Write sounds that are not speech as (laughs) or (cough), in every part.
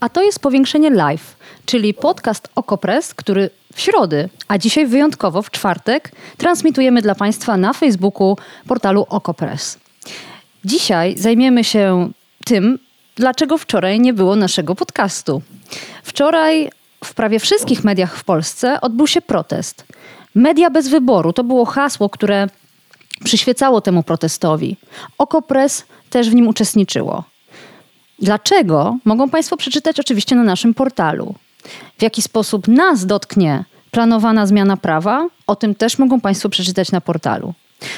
a to jest Powiększenie Live, czyli podcast Okopres, który w środę, a dzisiaj wyjątkowo w czwartek, transmitujemy dla Państwa na Facebooku portalu Okopres. Dzisiaj zajmiemy się tym, dlaczego wczoraj nie było naszego podcastu. Wczoraj w prawie wszystkich mediach w Polsce odbył się protest. Media bez wyboru to było hasło, które przyświecało temu protestowi. Okopres też w nim uczestniczyło. Dlaczego? Mogą Państwo przeczytać oczywiście na naszym portalu. W jaki sposób nas dotknie planowana zmiana prawa? O tym też mogą Państwo przeczytać na portalu.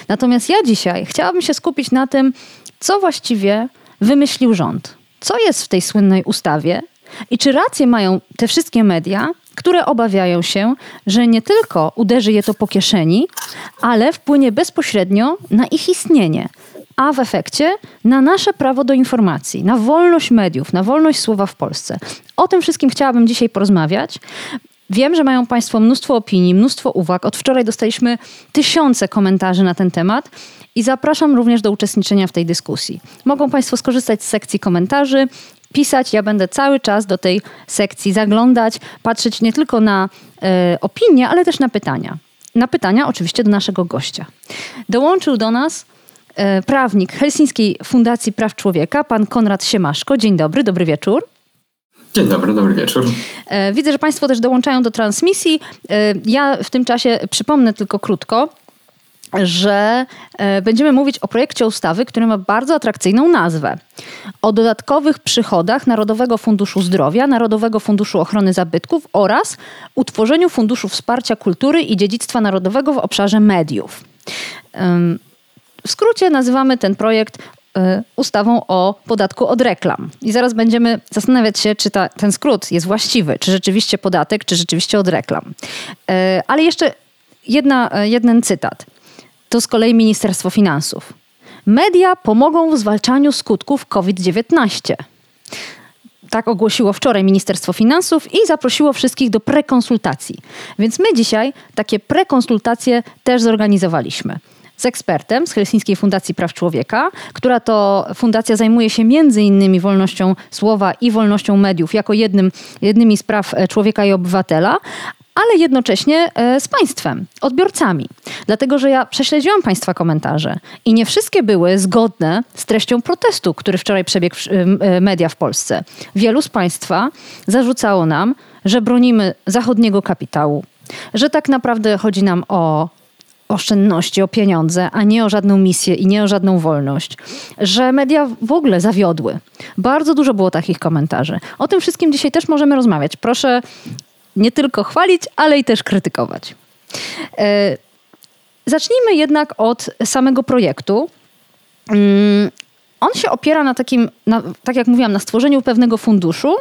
Natomiast ja dzisiaj chciałabym się skupić na tym, co właściwie wymyślił rząd. Co jest w tej słynnej ustawie i czy rację mają te wszystkie media, które obawiają się, że nie tylko uderzy je to po kieszeni, ale wpłynie bezpośrednio na ich istnienie, a w efekcie na nasze prawo do informacji, na wolność mediów, na wolność słowa w Polsce. O tym wszystkim chciałabym dzisiaj porozmawiać. Wiem, że mają Państwo mnóstwo opinii, mnóstwo uwag. Od wczoraj dostaliśmy tysiące komentarzy na ten temat i zapraszam również do uczestniczenia w tej dyskusji. Mogą Państwo skorzystać z sekcji komentarzy, pisać. Ja będę cały czas do tej sekcji zaglądać, patrzeć nie tylko na e, opinie, ale też na pytania. Na pytania oczywiście do naszego gościa. Dołączył do nas prawnik Helsińskiej Fundacji Praw Człowieka, pan Konrad Siemaszko. Dzień dobry, dobry wieczór. Dzień dobry, dobry wieczór. E, widzę, że Państwo też dołączają do transmisji. E, ja w tym czasie przypomnę tylko krótko, że e, będziemy mówić o projekcie ustawy, który ma bardzo atrakcyjną nazwę. O dodatkowych przychodach Narodowego Funduszu Zdrowia, Narodowego Funduszu Ochrony Zabytków oraz utworzeniu Funduszu Wsparcia Kultury i Dziedzictwa Narodowego w obszarze mediów. W skrócie nazywamy ten projekt e, ustawą o podatku od reklam. I zaraz będziemy zastanawiać się, czy ta, ten skrót jest właściwy, czy rzeczywiście podatek, czy rzeczywiście od reklam. E, ale jeszcze jedna, jeden cytat to z kolei Ministerstwo Finansów. Media pomogą w zwalczaniu skutków COVID-19. Tak ogłosiło wczoraj Ministerstwo Finansów i zaprosiło wszystkich do prekonsultacji. Więc my dzisiaj takie prekonsultacje też zorganizowaliśmy z ekspertem z Helsińskiej Fundacji Praw Człowieka, która to fundacja zajmuje się między innymi wolnością słowa i wolnością mediów jako jednym, jednymi z praw człowieka i obywatela, ale jednocześnie e, z państwem, odbiorcami. Dlatego, że ja prześledziłam Państwa komentarze i nie wszystkie były zgodne z treścią protestu, który wczoraj przebiegł w e, media w Polsce. Wielu z Państwa zarzucało nam, że bronimy zachodniego kapitału, że tak naprawdę chodzi nam o oszczędności, o pieniądze, a nie o żadną misję i nie o żadną wolność, że media w ogóle zawiodły. Bardzo dużo było takich komentarzy. O tym wszystkim dzisiaj też możemy rozmawiać. Proszę nie tylko chwalić, ale i też krytykować. E, zacznijmy jednak od samego projektu. Mm, on się opiera na takim, na, tak jak mówiłam, na stworzeniu pewnego funduszu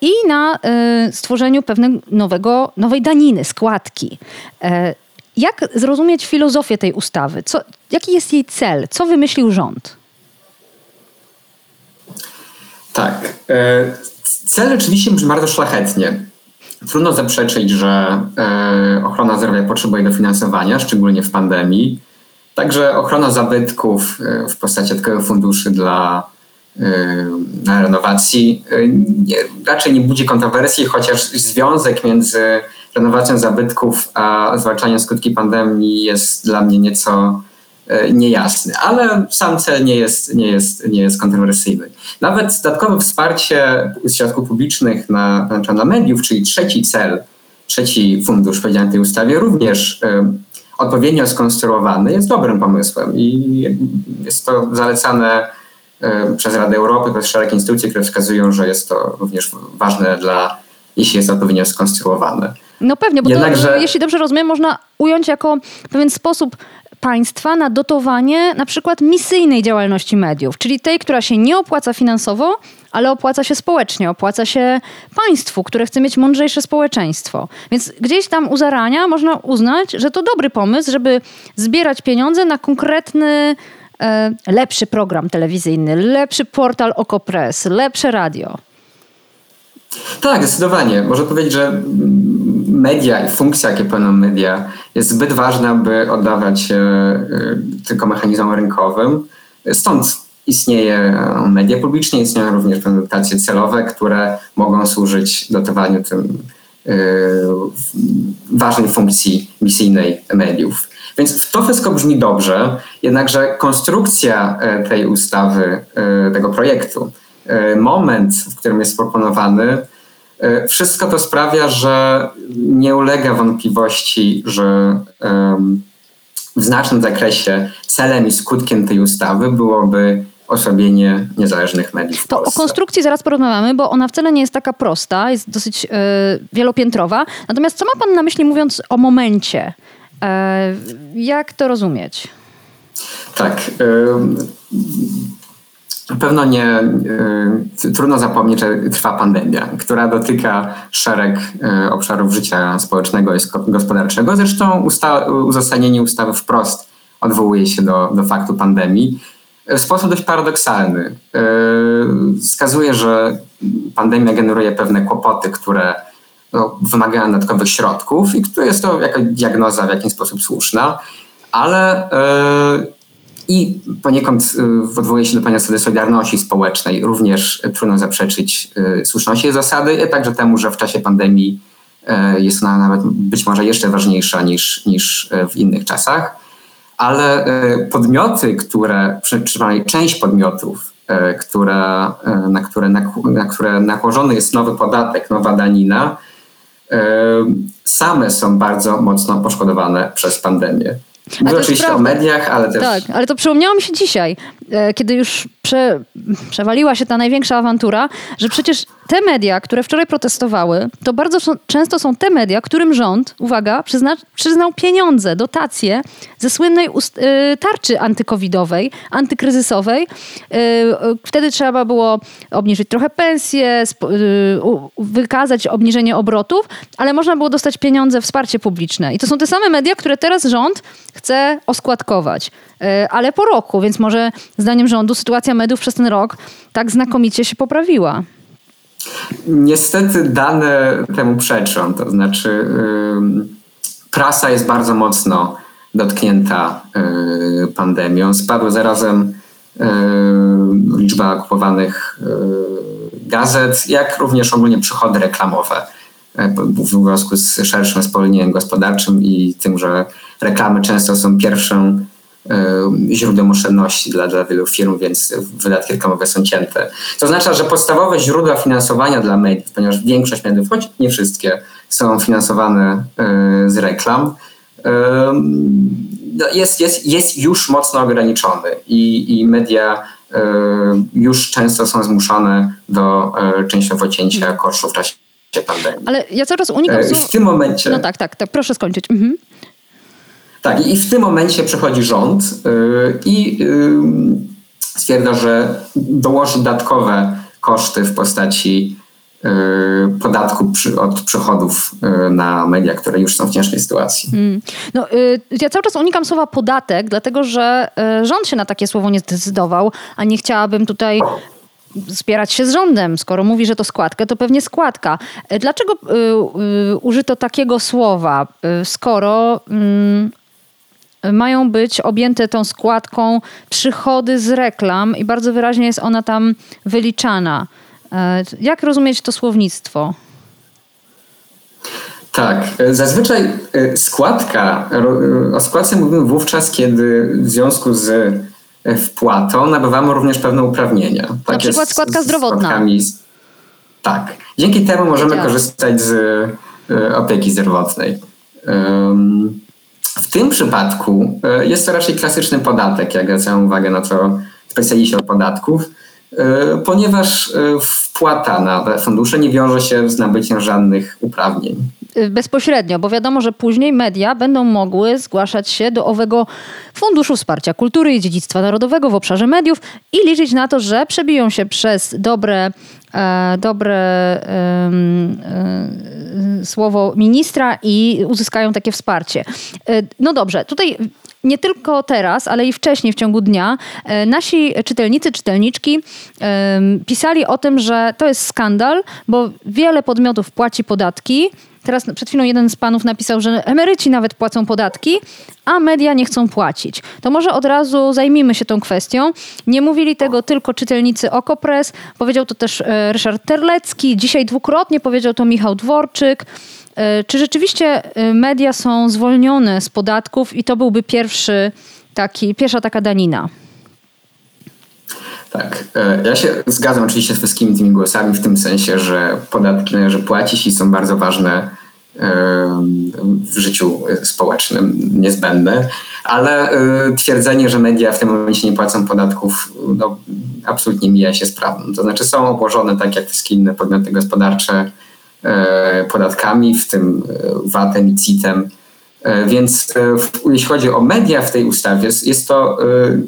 i na e, stworzeniu pewnego nowego, nowej daniny, składki. E, jak zrozumieć filozofię tej ustawy? Co, jaki jest jej cel? Co wymyślił rząd? Tak. Cel rzeczywiście brzmi bardzo szlachetnie. Trudno zaprzeczyć, że e, ochrona zdrowia potrzebuje dofinansowania, szczególnie w pandemii. Także ochrona zabytków e, w postaci takiego funduszy dla, e, dla renowacji nie, raczej nie budzi kontrowersji, chociaż związek między renowacją zabytków a zwalczaniem skutki pandemii jest dla mnie nieco E, niejasny, ale sam cel nie jest, nie jest, nie jest kontrowersyjny. Nawet dodatkowe wsparcie środków publicznych na, na, na mediów, czyli trzeci cel, trzeci fundusz powiedziany w tej ustawie, również y, odpowiednio skonstruowany, jest dobrym pomysłem i jest to zalecane y, przez Radę Europy, przez szereg instytucji, które wskazują, że jest to również ważne dla, jeśli jest odpowiednio skonstruowane. No pewnie, bo Jednakże... to, jeśli dobrze rozumiem, można ująć jako pewien sposób państwa na dotowanie na przykład misyjnej działalności mediów, czyli tej, która się nie opłaca finansowo, ale opłaca się społecznie, opłaca się państwu, które chce mieć mądrzejsze społeczeństwo. Więc gdzieś tam u zarania można uznać, że to dobry pomysł, żeby zbierać pieniądze na konkretny, e, lepszy program telewizyjny, lepszy portal Okopres, lepsze radio. Tak, zdecydowanie. Można powiedzieć, że media i funkcja, jakie pełnią media, jest zbyt ważna, by oddawać e, tylko mechanizmom rynkowym. Stąd istnieje media publiczne, istnieją również dotacje celowe, które mogą służyć dotowaniu tym ważnej funkcji misyjnej mediów. Więc to wszystko brzmi dobrze, jednakże konstrukcja tej ustawy, tego projektu, moment, w którym jest proponowany, wszystko to sprawia, że nie ulega wątpliwości, że w znacznym zakresie celem i skutkiem tej ustawy byłoby osłabienie niezależnych mediów. To o konstrukcji zaraz porozmawiamy, bo ona wcale nie jest taka prosta, jest dosyć y, wielopiętrowa. Natomiast co ma Pan na myśli mówiąc o momencie? Y, jak to rozumieć? Tak. Y, na pewno nie trudno zapomnieć, że trwa pandemia, która dotyka szereg obszarów życia społecznego i gospodarczego. Zresztą usta uzasadnienie ustawy wprost odwołuje się do, do faktu pandemii w sposób dość paradoksalny. E, wskazuje, że pandemia generuje pewne kłopoty, które no, wymagają dodatkowych środków i jest to jakaś diagnoza w jakiś sposób słuszna, ale i poniekąd odwołuje się do państwa solidarności społecznej. Również trudno zaprzeczyć yy, słuszności zasady, a także temu, że w czasie pandemii yy, jest ona nawet być może jeszcze ważniejsza niż, niż w innych czasach ale podmioty, które, przynajmniej część podmiotów, które, na, które, na które nakłożony jest nowy podatek, nowa danina, same są bardzo mocno poszkodowane przez pandemię. Mówię oczywiście o mediach, ale też. Tak, ale to przypomniało mi się dzisiaj, kiedy już prze, przewaliła się ta największa awantura, że przecież te media, które wczoraj protestowały, to bardzo często są te media, którym rząd, uwaga, przyzna, przyznał pieniądze, dotacje ze słynnej ust, y, tarczy antykowidowej, antykryzysowej. Y, y, wtedy trzeba było obniżyć trochę pensje, wykazać obniżenie obrotów, ale można było dostać pieniądze, wsparcie publiczne. I to są te same media, które teraz rząd chce oskładkować. Ale po roku, więc może zdaniem rządu sytuacja mediów przez ten rok tak znakomicie się poprawiła. Niestety dane temu przeczą, to znaczy prasa jest bardzo mocno dotknięta yy, pandemią. Spadła zarazem yy, liczba kupowanych y, gazet, jak również ogólnie przychody reklamowe y, w związku z szerszym spowolnieniem gospodarczym i tym, że reklamy często są pierwszą E, źródłem oszczędności dla, dla wielu firm, więc wydatki reklamowe są cięte. To oznacza, że podstawowe źródła finansowania dla mediów, ponieważ większość mediów, choć nie wszystkie, są finansowane e, z reklam, e, no, jest, jest, jest już mocno ograniczony i, i media już często są zmuszone do częściowo cięcia kosztów w czasie pandemii. Ale ja czas unikam... W tym momencie... No tak, tak, tak proszę skończyć. Mhm. Tak, i w tym momencie przychodzi rząd yy, i yy, stwierdza, że dołoży dodatkowe koszty w postaci yy, podatku przy, od przychodów na media, które już są w ciężkiej sytuacji. Hmm. No, ja cały czas unikam słowa podatek, dlatego że rząd się na takie słowo nie zdecydował, a nie chciałabym tutaj spierać się z rządem. Skoro mówi, że to składka, to pewnie składka. Dlaczego użyto takiego słowa, skoro mm, mają być objęte tą składką przychody z reklam i bardzo wyraźnie jest ona tam wyliczana. E, jak rozumieć to słownictwo? Tak, zazwyczaj e, składka, o składce mówimy wówczas, kiedy w związku z e, wpłatą nabywamy również pewne uprawnienia. Tak Na przykład składka zdrowotna. Tak. Dzięki temu możemy korzystać z opieki zdrowotnej. W tym przypadku e, jest to raczej klasyczny podatek, jak zwracają uwagę na to specjaliści od podatków, ponieważ e, wpłata na fundusze nie wiąże się z nabyciem żadnych uprawnień. y, bezpośrednio, bo wiadomo, że później media będą mogły zgłaszać się do owego Funduszu Wsparcia Kultury i Dziedzictwa Narodowego w obszarze mediów i liczyć na to, że przebiją się przez dobre, e, dobre e, e, słowo ministra i uzyskają takie wsparcie. E, no dobrze, tutaj nie tylko teraz, ale i wcześniej w ciągu dnia e, nasi czytelnicy, czytelniczki pisali o tym, że to jest skandal, bo wiele podmiotów płaci podatki. Teraz przed chwilą jeden z panów napisał, że emeryci nawet płacą podatki, a media nie chcą płacić. To może od razu zajmijmy się tą kwestią. Nie mówili tego tylko czytelnicy Okopres, powiedział to też e, Ryszard Terlecki, dzisiaj dwukrotnie powiedział to Michał Dworczyk. E, czy rzeczywiście e, media są zwolnione z podatków i to byłby pierwszy taki, pierwsza taka danina? Tak. E, ja się zgadzam oczywiście z wszystkimi tymi głosami w tym sensie, że podatki należy płacić i są bardzo ważne w życiu społecznym, niezbędne, ale twierdzenie, że media w tym momencie nie płacą podatków, no, absolutnie mija się z prawdą. To znaczy są obłożone tak jak wszystkie inne podmioty gospodarcze podatkami, w tym e, VAT-em i CIT-em. E, więc jeśli chodzi o media w tej ustawie, jest to,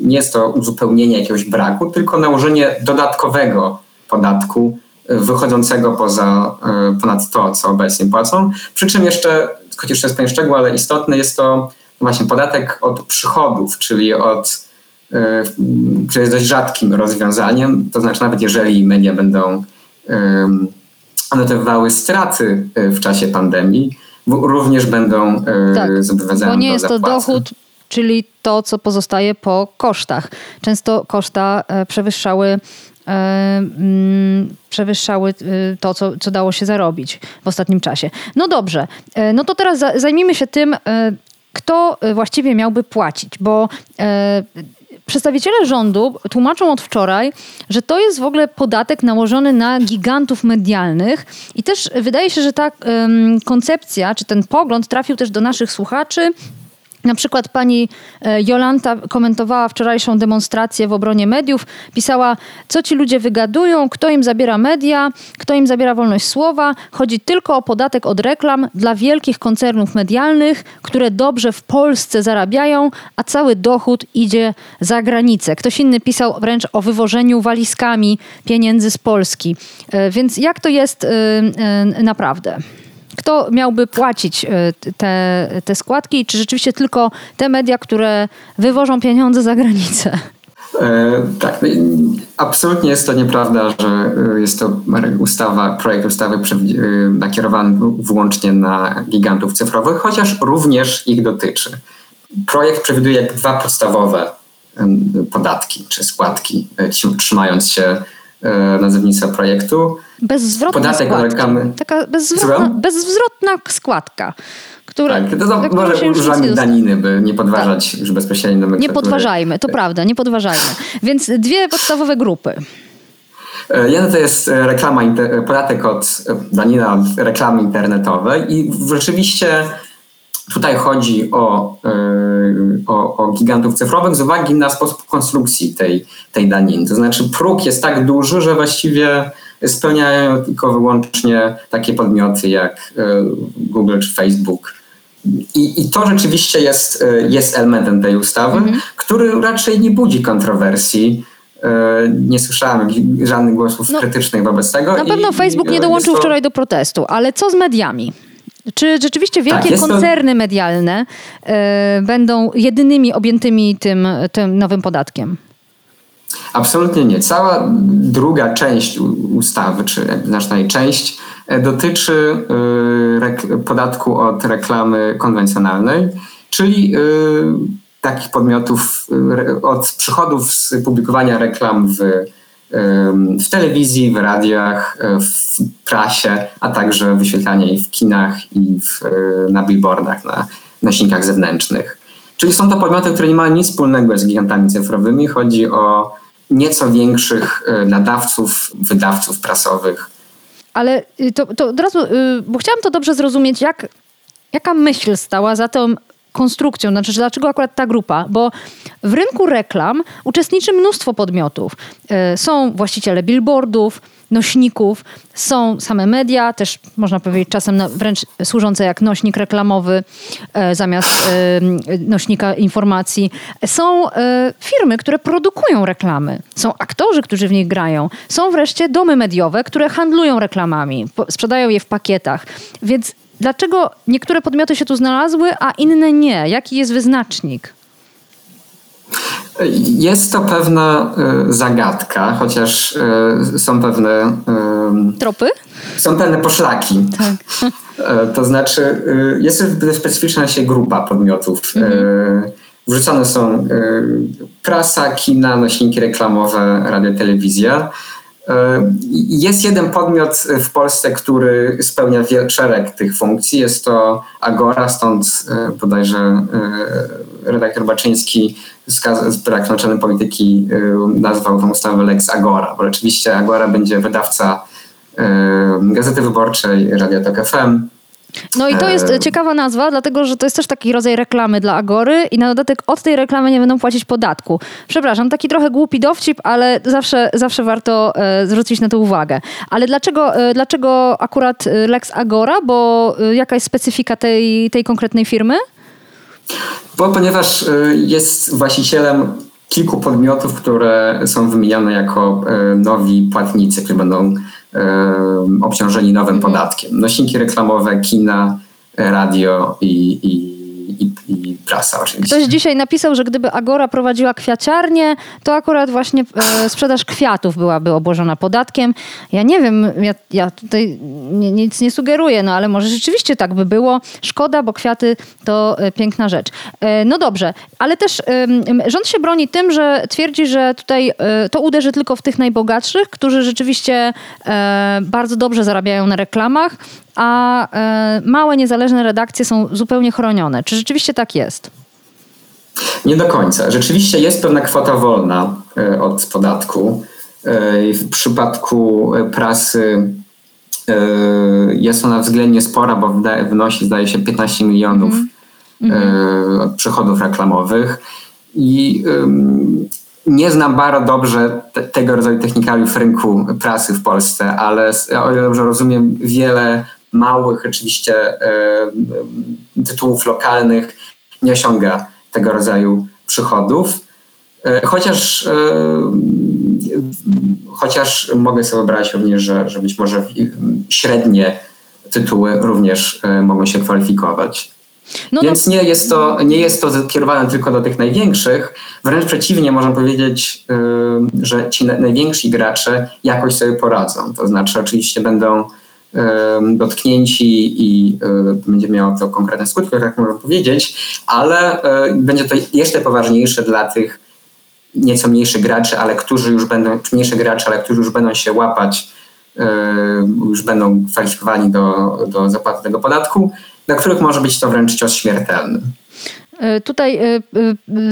nie jest to uzupełnienie jakiegoś braku, tylko nałożenie dodatkowego podatku wychodzącego poza, ponad to, co obecnie płacą. Przy czym jeszcze, chociaż to jest pewien szczegół, ale istotny jest to właśnie podatek od przychodów, czyli od, który jest dość rzadkim rozwiązaniem. To znaczy nawet jeżeli media będą notowały straty e, w czasie pandemii, również będą e, tak, zobowiązane Bo nie jest to dochód, czyli to, co pozostaje po kosztach. Często koszta e, przewyższały mm, przewyższały to, co, co dało się zarobić w ostatnim czasie. No dobrze, no to teraz zajmijmy się tym, kto właściwie miałby płacić, bo Przedstawiciele rządu tłumaczą od wczoraj, że to jest w ogóle podatek nałożony na gigantów medialnych i też wydaje się, że ta um, koncepcja, czy ten pogląd trafił też do naszych słuchaczy na przykład pani e, Jolanta komentowała wczorajszą demonstrację w obronie mediów, pisała, co ci ludzie wygadują, kto im zabiera media, kto im zabiera wolność słowa. Chodzi tylko o podatek od reklam dla wielkich koncernów medialnych, które dobrze w Polsce zarabiają, a cały dochód idzie za granicę. Ktoś inny pisał wręcz o wywożeniu walizkami pieniędzy z Polski. E, więc jak to jest e, naprawdę? Kto miałby płacić e, te, te składki? Czy rzeczywiście tylko te media, które wywożą pieniądze za granicę? E, tak, absolutnie jest to nieprawda, że e, jest to ustawa, projekt ustawy nakierowany wyłącznie na gigantów cyfrowych, chociaż również ich dotyczy. Projekt przewiduje dwa podstawowe podatki czy składki, trzymając się nazewnictwa projektu. Bezzwrotna Podatek składka. reklamy. Taka bezzwrotna, bezzwrotna składka. Która, tak, to, to może używamy daniny, by nie podważać tak. już bezpośrednio Nie podważajmy, to prawda, nie podważajmy. Więc dwie podstawowe grupy. E, jedna to jest reklama, podatek od danina od reklamy internetowej i rzeczywiście Tutaj chodzi o, e, o, o, gigantów cyfrowych z uwagi na sposób konstrukcji tej, tej daniny. To znaczy próg jest tak duży, że właściwie spełniają tylko wyłącznie takie podmioty jak e, Google czy Facebook. I, I to rzeczywiście jest, e, jest elementem tej ustawy, mhm. który raczej nie budzi kontrowersji. Nie słyszałem żadnych głosów no, krytycznych wobec tego. Na pewno Facebook nie dołączył to... wczoraj do protestu, ale co z mediami? Czy rzeczywiście wielkie tak, koncerny to... medialne y, będą jedynymi objętymi tym, tym nowym podatkiem? Absolutnie nie. Cała druga część ustawy, czy znaczna jej część, e, dotyczy y, podatku od reklamy konwencjonalnej, czyli takich podmiotów, od przychodów z publikowania reklam w w telewizji, w radiach, e, w prasie, a także wyświetlanie jej w kinach i w, e, na billboardach, na nośnikach zewnętrznych. Czyli są to podmioty, które nie mają nic wspólnego z gigantami cyfrowymi. Chodzi o nieco większych e, nadawców, wydawców prasowych. Ale y, to, to od razu, y, bo chciałam to dobrze zrozumieć, jak, jaka myśl stała za tą konstrukcją, znaczy dlaczego akurat ta grupa? Bo w rynku reklam uczestniczy mnóstwo podmiotów. E, są właściciele billboardów, nośników są same media, też można powiedzieć czasem wręcz służące jak nośnik reklamowy e, zamiast e, nośnika informacji. Są firmy, które produkują reklamy, są aktorzy, którzy w nich grają, są wreszcie domy mediowe, które handlują reklamami, sprzedają je w pakietach. Więc dlaczego niektóre podmioty się tu znalazły, a inne nie? Jaki jest wyznacznik? Jest to pewna y, zagadka, chociaż y, są pewne. Tropy? Są pewne poszlaki. Tak. (laughs) To znaczy, y, jest specyficzna się grupa podmiotów. Mhm. Wrzucone są prasa, kina, nośniki reklamowe, radio, telewizja. Jest jeden podmiot w Polsce, który spełnia szereg tych funkcji. Jest to Agora, stąd bodajże redaktor Baczyński z brak naczelny polityki nazwał tą ustawę Lex Agora, bo rzeczywiście Agora będzie wydawca Gazety Wyborczej, Radia Tok FM, no i to jest e, ciekawa nazwa, dlatego że to jest też taki rodzaj reklamy dla Agory i na dodatek od tej reklamy nie będą płacić podatku. Przepraszam, taki trochę głupi dowcip, ale zawsze, zawsze warto e, zwrócić na to uwagę. Ale dlaczego, e, dlaczego akurat Lex Agora? Bo jaka jest specyfika tej, tej konkretnej firmy? Bo ponieważ y, jest właścicielem kilku podmiotów, które są wymieniane jako nowi płatnicy, którzy będą obciążeni nowym mhm. podatkiem. Nośniki reklamowe, kina, radio i, i i, i prasa oczywiście. Ktoś dzisiaj napisał, że gdyby Agora prowadziła kwiaciarnię, to akurat właśnie e, sprzedaż kwiatów byłaby obłożona podatkiem. Ja nie wiem, ja, ja tutaj nie, nic nie sugeruję, no ale może rzeczywiście tak by było. Szkoda, bo kwiaty to e, piękna rzecz. E, no dobrze, ale też rząd się broni tym, że twierdzi, że tutaj e, to uderzy tylko w tych najbogatszych, którzy rzeczywiście e, bardzo dobrze zarabiają na reklamach, a e, małe, niezależne redakcje są zupełnie chronione. Czy rzeczywiście tak jest? Nie do końca. Rzeczywiście jest pewna kwota wolna e, od podatku. E, w przypadku prasy jest ona względnie spora, bo wynosi zdaje się 15 milionów mm przychodów reklamowych. I nie znam bardzo dobrze te, tego rodzaju technikaliów rynku prasy w Polsce, ale o ile dobrze rozumiem, wiele małych oczywiście e, tytułów lokalnych nie osiąga tego rodzaju przychodów. E, chociaż, e, chociaż mogę sobie wyobrazić również, że, że być może średnie tytuły również mogą się kwalifikować. No, Więc no. Nie, jest to, nie jest to kierowane tylko do tych największych, wręcz przeciwnie, można powiedzieć, że ci najwięksi gracze jakoś sobie poradzą. To znaczy, oczywiście będą dotknięci i e, będzie miało to konkretne skutki, jak można powiedzieć, ale e, będzie to jeszcze poważniejsze dla tych nieco mniejszych graczy, ale którzy już będą, mniejsze gracze, ale którzy już będą się łapać, już będą kwalifikowani do, do zapłaty tego podatku, dla których może być to wręcz cios śmiertelny. E, tutaj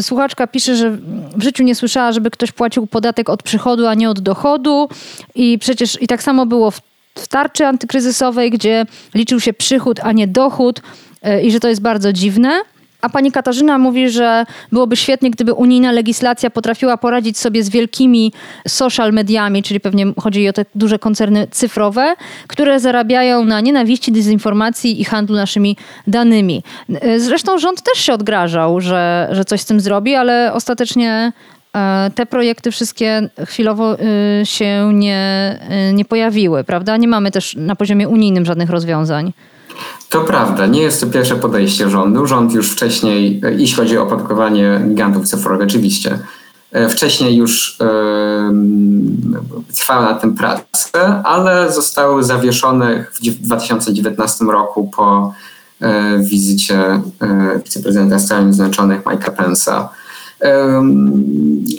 słuchaczka pisze, że w życiu nie słyszała, żeby ktoś płacił podatek od przychodu, a nie od dochodu. I przecież i tak samo było w w tarczy antykryzysowej, gdzie liczył się przychód, a nie dochód e, i że to jest bardzo dziwne. A pani Katarzyna mówi, że byłoby świetnie, gdyby unijna legislacja potrafiła poradzić sobie z wielkimi social mediami, czyli pewnie chodzi o te duże koncerny cyfrowe, które zarabiają na nienawiści, dezinformacji i handlu naszymi danymi. E, zresztą rząd też się odgrażał, że, że coś z tym zrobi, ale ostatecznie te projekty wszystkie chwilowo y, się nie, y, nie pojawiły, prawda? Nie mamy też na poziomie unijnym żadnych rozwiązań. To prawda, nie jest to pierwsze podejście rządu. Rząd już wcześniej, e, jeśli chodzi o opodatkowanie gigantów cyfrowych, oczywiście, e, wcześniej już trwała na tym prace, ale zostały zawieszone w 2019 roku po wizycie wiceprezydenta Stanów Zjednoczonych Mike'a Pence'a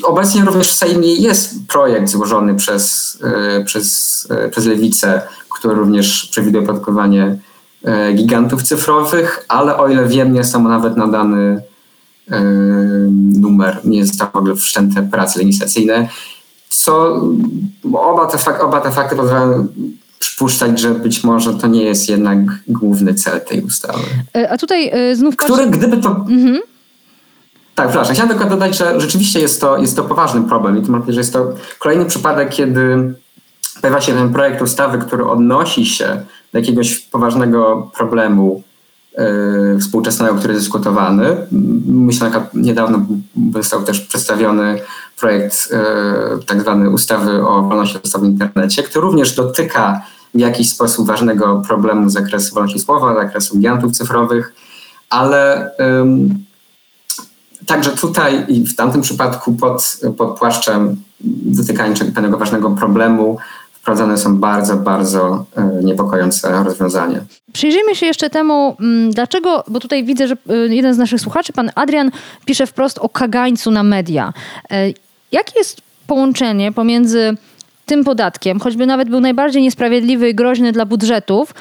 Obecnie również w Sejmie jest projekt złożony przez, e, przez, e, przez Lewicę, który również przewiduje opodatkowanie e, gigantów cyfrowych, ale o ile wiem, nie są nawet nadany numer, nie zostały w ogóle wszczęte prace legislacyjne, co oba te, fak, oba te fakty pozwalają przypuszczać, że być może to nie jest jednak główny cel tej ustawy. A tutaj znów... Który, gdyby to... Mhm tak, przepraszam. Chciałem tylko dodać, że rzeczywiście jest to, jest to poważny problem i to mam że jest to kolejny przypadek, kiedy pojawia się ten projekt ustawy, który odnosi się do jakiegoś poważnego problemu yy, współczesnego, który jest dyskutowany. Myślę, że niedawno został też przedstawiony projekt yy, tak ustawy o wolności słowa w internecie, który również dotyka w jakiś sposób ważnego problemu z zakresu wolności słowa, zakresu gigantów cyfrowych, ale Także tutaj i w tamtym przypadku pod, pod płaszczem dotykania pewnego ważnego problemu wprowadzane są bardzo, bardzo e, niepokojące rozwiązania. Przyjrzyjmy się jeszcze temu, mm, dlaczego, bo tutaj widzę, że e, jeden z naszych słuchaczy, pan Adrian, pisze wprost o kagańcu na media. E, jakie jest połączenie pomiędzy tym podatkiem, choćby nawet był najbardziej niesprawiedliwy i groźny dla budżetów,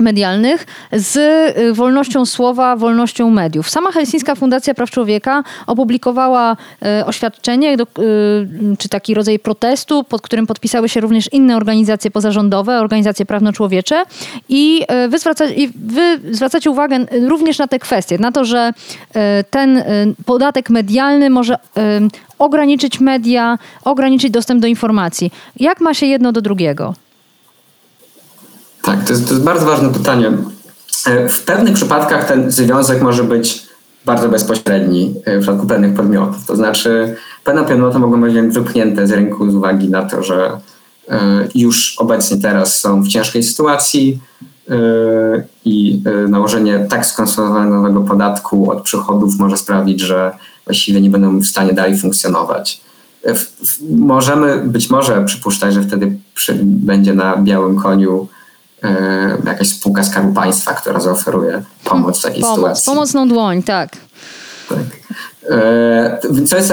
medialnych z y, wolnością słowa, wolnością mediów. Sama Helsińska Fundacja Praw Człowieka opublikowała y, oświadczenie, y, czy taki rodzaj protestu, pod którym podpisały się również inne organizacje pozarządowe, organizacje prawno-człowiecze i wy, zwraca, i wy zwracacie uwagę również na te kwestie, na to, że ten podatek medialny może ograniczyć media, ograniczyć dostęp do informacji. Jak ma się jedno do drugiego? Tak, to jest, to jest bardzo ważne pytanie. E, w pewnych przypadkach ten związek może być bardzo bezpośredni e, w przypadku pewnych podmiotów. To znaczy, pewne podmioty mogą być wypchnięte z rynku z uwagi na to, że e, już obecnie teraz są w ciężkiej sytuacji i nałożenie tak skonstruowanego podatku od przychodów może sprawić, że właściwie nie będą w stanie dalej funkcjonować. Możemy być może przypuszczać, że wtedy będzie na białym koniu jakaś spółka Skarbu Państwa, która zaoferuje pomoc w takiej pomoc, sytuacji. Pomocną dłoń, tak. Tak. Co e, jest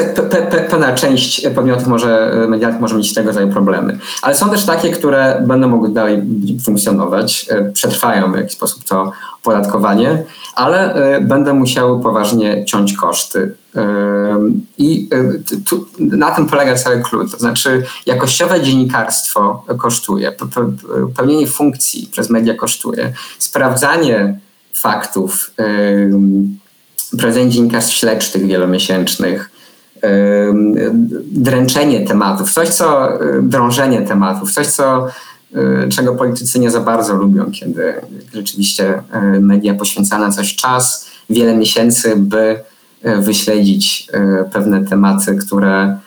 pewna część podmiotów może, medialnych może mieć tego rodzaju problemy. Ale są też takie, które będą mogły dalej funkcjonować, e, przetrwają w jakiś sposób to opodatkowanie, ale będą musiały poważnie ciąć koszty. I tu, na tym polega cały klucz. To znaczy, jakościowe dziennikarstwo kosztuje, pełnienie funkcji przez media kosztuje, sprawdzanie faktów, prowadzenie dziennikarstw śledczych wielomiesięcznych, dręczenie tematów, coś co, drążenie tematów, coś co, czego politycy nie za bardzo lubią, kiedy rzeczywiście media poświęcają na coś czas, wiele miesięcy, by wyśledzić pewne tematy, które,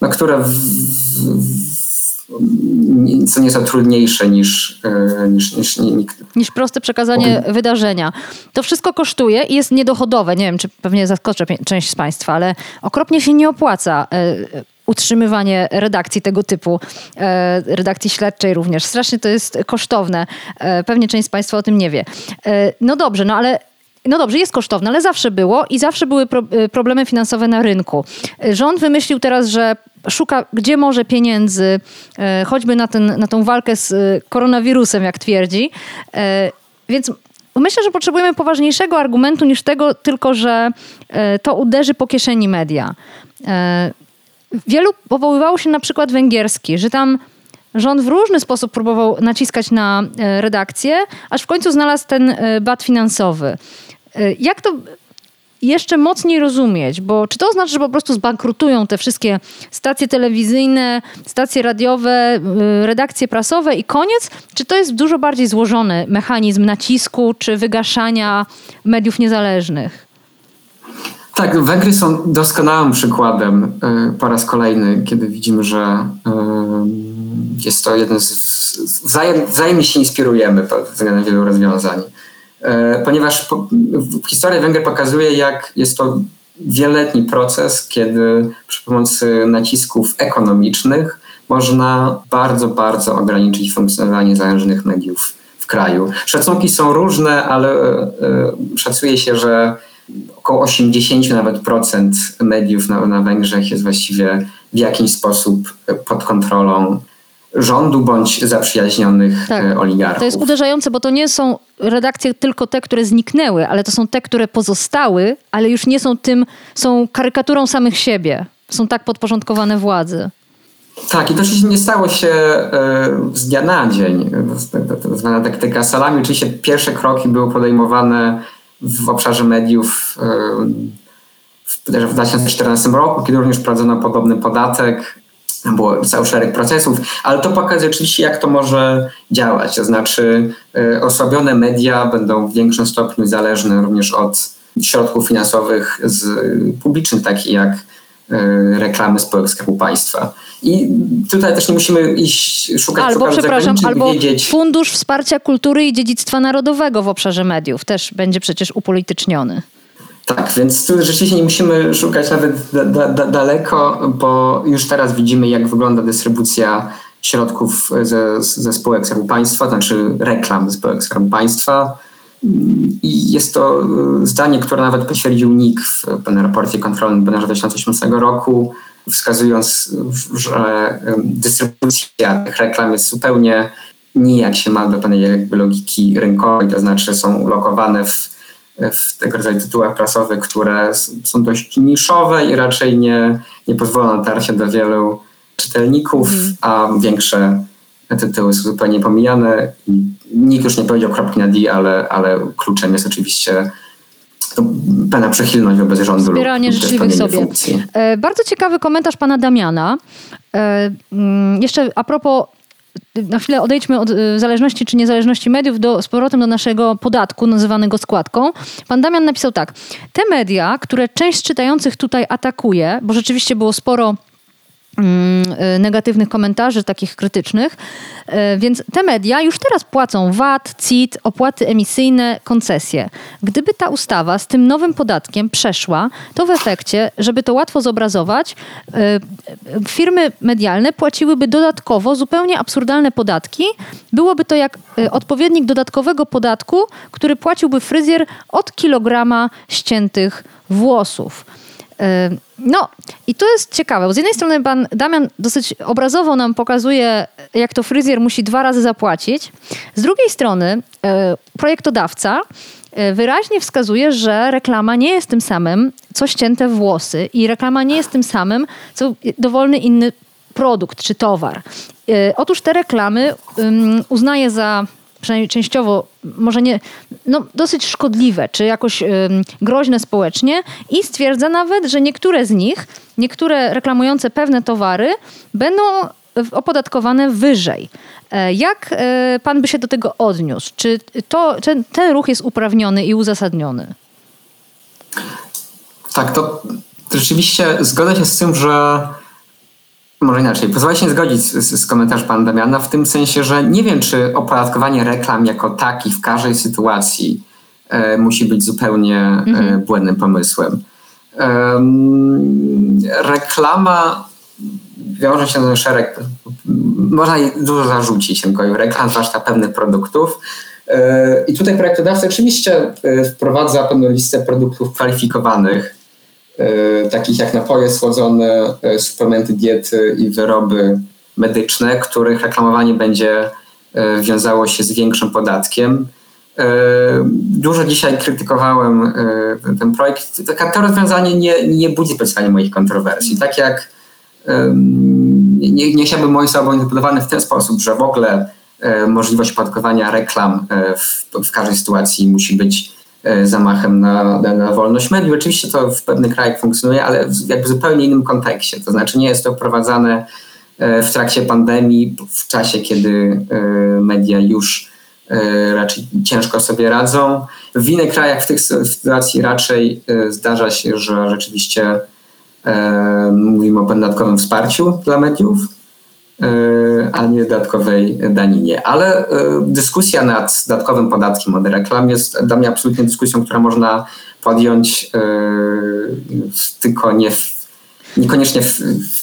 no, które w, w, co nieco trudniejsze niż, e, niż, niż, niż, niż proste przekazanie wydarzenia. To wszystko kosztuje i jest niedochodowe. Nie wiem, czy pewnie zaskoczę część z Państwa, ale okropnie się nie opłaca e, utrzymywanie redakcji tego typu, e, redakcji śledczej również. Strasznie to jest kosztowne. Pewnie część z Państwa o tym nie wie. No dobrze, no ale no dobrze, jest kosztowne, ale zawsze było i zawsze były pro, problemy finansowe na rynku. Rząd wymyślił teraz, że szuka gdzie może pieniędzy, e, choćby na, ten, na tą walkę z koronawirusem, jak twierdzi. Więc myślę, że potrzebujemy poważniejszego argumentu niż tego tylko, że to uderzy po kieszeni media. Wielu powoływało się na przykład węgierski, że tam rząd w różny sposób próbował naciskać na redakcję, aż w końcu znalazł ten bat finansowy. Jak to jeszcze mocniej rozumieć, bo czy to oznacza, że po prostu zbankrutują te wszystkie stacje telewizyjne, stacje radiowe, y, redakcje prasowe i koniec? Czy to jest dużo bardziej złożony mechanizm nacisku czy wygaszania mediów niezależnych? Tak, Węgry są doskonałym przykładem y, po raz kolejny, kiedy widzimy, że y, jest to jeden z. Wzajem, wzajemnie się inspirujemy względem wielu rozwiązań. E, ponieważ historia Węgier pokazuje, jak jest to wieloletni proces, kiedy przy pomocy nacisków ekonomicznych można bardzo, bardzo ograniczyć funkcjonowanie zależnych mediów w kraju. Szacunki są różne, ale e, e, szacuje się, że około 80 nawet procent mediów na, na Węgrzech jest właściwie w jakiś sposób pod kontrolą rządu bądź zaprzyjaźnionych tak. E, oligarchów. To jest uderzające, bo to nie są redakcje tylko te, które zniknęły, ale to są te, które pozostały, ale już nie są tym, są karykaturą samych siebie. Są tak podporządkowane władzy. Tak, i to oczywiście nie stało się e, z dnia na dzień. Tak zwana taktyka salami. Oczywiście pierwsze kroki były podejmowane w obszarze mediów e, w 2014 roku, kiedy również wprowadzono podobny podatek było cały szereg procesów, ale to pokazuje oczywiście, jak to może działać. To znaczy, osłabione media będą w większym stopniu zależne również od środków finansowych z publicznych, takich jak reklamy spółek Skarbu Państwa. I tutaj też nie musimy iść szukać albo, przepraszam, albo wiedzieć. Fundusz Wsparcia Kultury i Dziedzictwa Narodowego w obszarze mediów też będzie przecież upolityczniony. Tak, więc tu rzeczywiście nie musimy szukać nawet da, da, da, daleko, bo już teraz widzimy, jak wygląda dystrybucja środków ze, ze spółek Skarbu Państwa, znaczy reklam ze spółek Skarbu Państwa. I jest to e, zdanie, które nawet potwierdził NIK w pewnym raporcie kontrolnym bodajże 2018 roku, wskazując, że dystrybucja tych reklam jest zupełnie nijak się ma do pewnej logiki rynkowej, to znaczy są lokowane w, w tego rodzaju tytułach prasowych, które są dość niszowe i raczej nie, nie pozwolą na tarcie do wielu czytelników, mm. a większe tytuły są zupełnie pomijane. Nikt już nie powiedział kropki na D, ale, ale kluczem jest oczywiście to pewna przychylność wobec rządu. Zbieranie życzliwych sobie. Funkcji. E, bardzo ciekawy komentarz pana Damiana. E, mm, jeszcze a propos na chwilę odejdźmy od e, zależności czy niezależności mediów do, z powrotem do naszego podatku nazywanego składką. Pan Damian napisał tak. Te media, które część czytających tutaj atakuje, bo rzeczywiście było sporo y, negatywnych komentarzy, takich krytycznych. Y, więc te media już teraz płacą VAT, CIT, opłaty emisyjne, koncesje. Gdyby ta ustawa z tym nowym podatkiem przeszła, to w efekcie, żeby to łatwo zobrazować, y, firmy medialne płaciłyby dodatkowo zupełnie absurdalne podatki. Byłoby to jak odpowiednik dodatkowego podatku, który płaciłby fryzjer od kilograma ściętych włosów. No i to jest ciekawe. Z jednej strony pan Damian dosyć obrazowo nam pokazuje, jak to fryzjer musi dwa razy zapłacić. Z drugiej strony e, projektodawca e, wyraźnie wskazuje, że reklama nie jest tym samym, co ścięte włosy i reklama nie jest tym samym, co dowolny inny produkt czy towar. E, otóż te reklamy uznaje za przynajmniej częściowo, może nie, no, dosyć szkodliwe, czy jakoś y, groźne społecznie i stwierdza nawet, że niektóre z nich, niektóre reklamujące pewne towary będą opodatkowane wyżej. E, jak e, pan by się do tego odniósł? Czy to, ten, ten ruch jest uprawniony i uzasadniony? Tak, to rzeczywiście zgodzę się z tym, że może inaczej, pozwolę się zgodzić z, z komentarzem pana Damiana w tym sensie, że nie wiem, czy opodatkowanie reklam jako taki w każdej sytuacji e, musi być zupełnie e, mhm. błędnym pomysłem. Reklama wiąże się z szereg, można jej dużo zarzucić rynkowi reklam, zwłaszcza pewnych produktów. E, I tutaj projektodawca oczywiście e, wprowadza pewną listę produktów kwalifikowanych, takich jak napoje słodzone, e, suplementy diety i wyroby medyczne, których reklamowanie będzie e, wiązało się z większym podatkiem. Dużo dzisiaj krytykowałem ten projekt. To rozwiązanie nie, nie budzi specjalnie moich kontrowersji. Tak jak nie, nie chciałbym moim słowom interpretowany w ten sposób, że w ogóle możliwość opodatkowania reklam w, w każdej sytuacji musi być E, zamachem na, na, wolność mediów. Oczywiście to w pewnych krajach funkcjonuje, ale w jakby zupełnie innym kontekście. To znaczy nie jest to wprowadzane e, w trakcie pandemii, w czasie, kiedy e, media już raczej ciężko sobie radzą. W innych krajach w tych sytuacji raczej zdarza się, że rzeczywiście mówimy o dodatkowym wsparciu dla mediów, E, a nie dodatkowej daninie. Ale e, dyskusja nad dodatkowym podatkiem od reklam jest dla mnie absolutnie dyskusją, która można podjąć e, tylko nie w niekoniecznie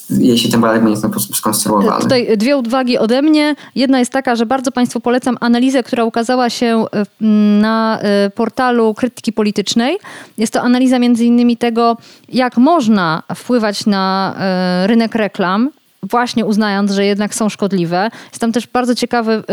jeśli ten podatek będzie w ten sposób skonstruowany. Tutaj dwie uwagi ode mnie. Jedna jest taka, że bardzo Państwu polecam analizę, która ukazała się na portalu Krytyki Politycznej. Jest to analiza między innymi tego, jak można wpływać na rynek reklam właśnie uznając, że jednak są szkodliwe. Jest tam też bardzo ciekawy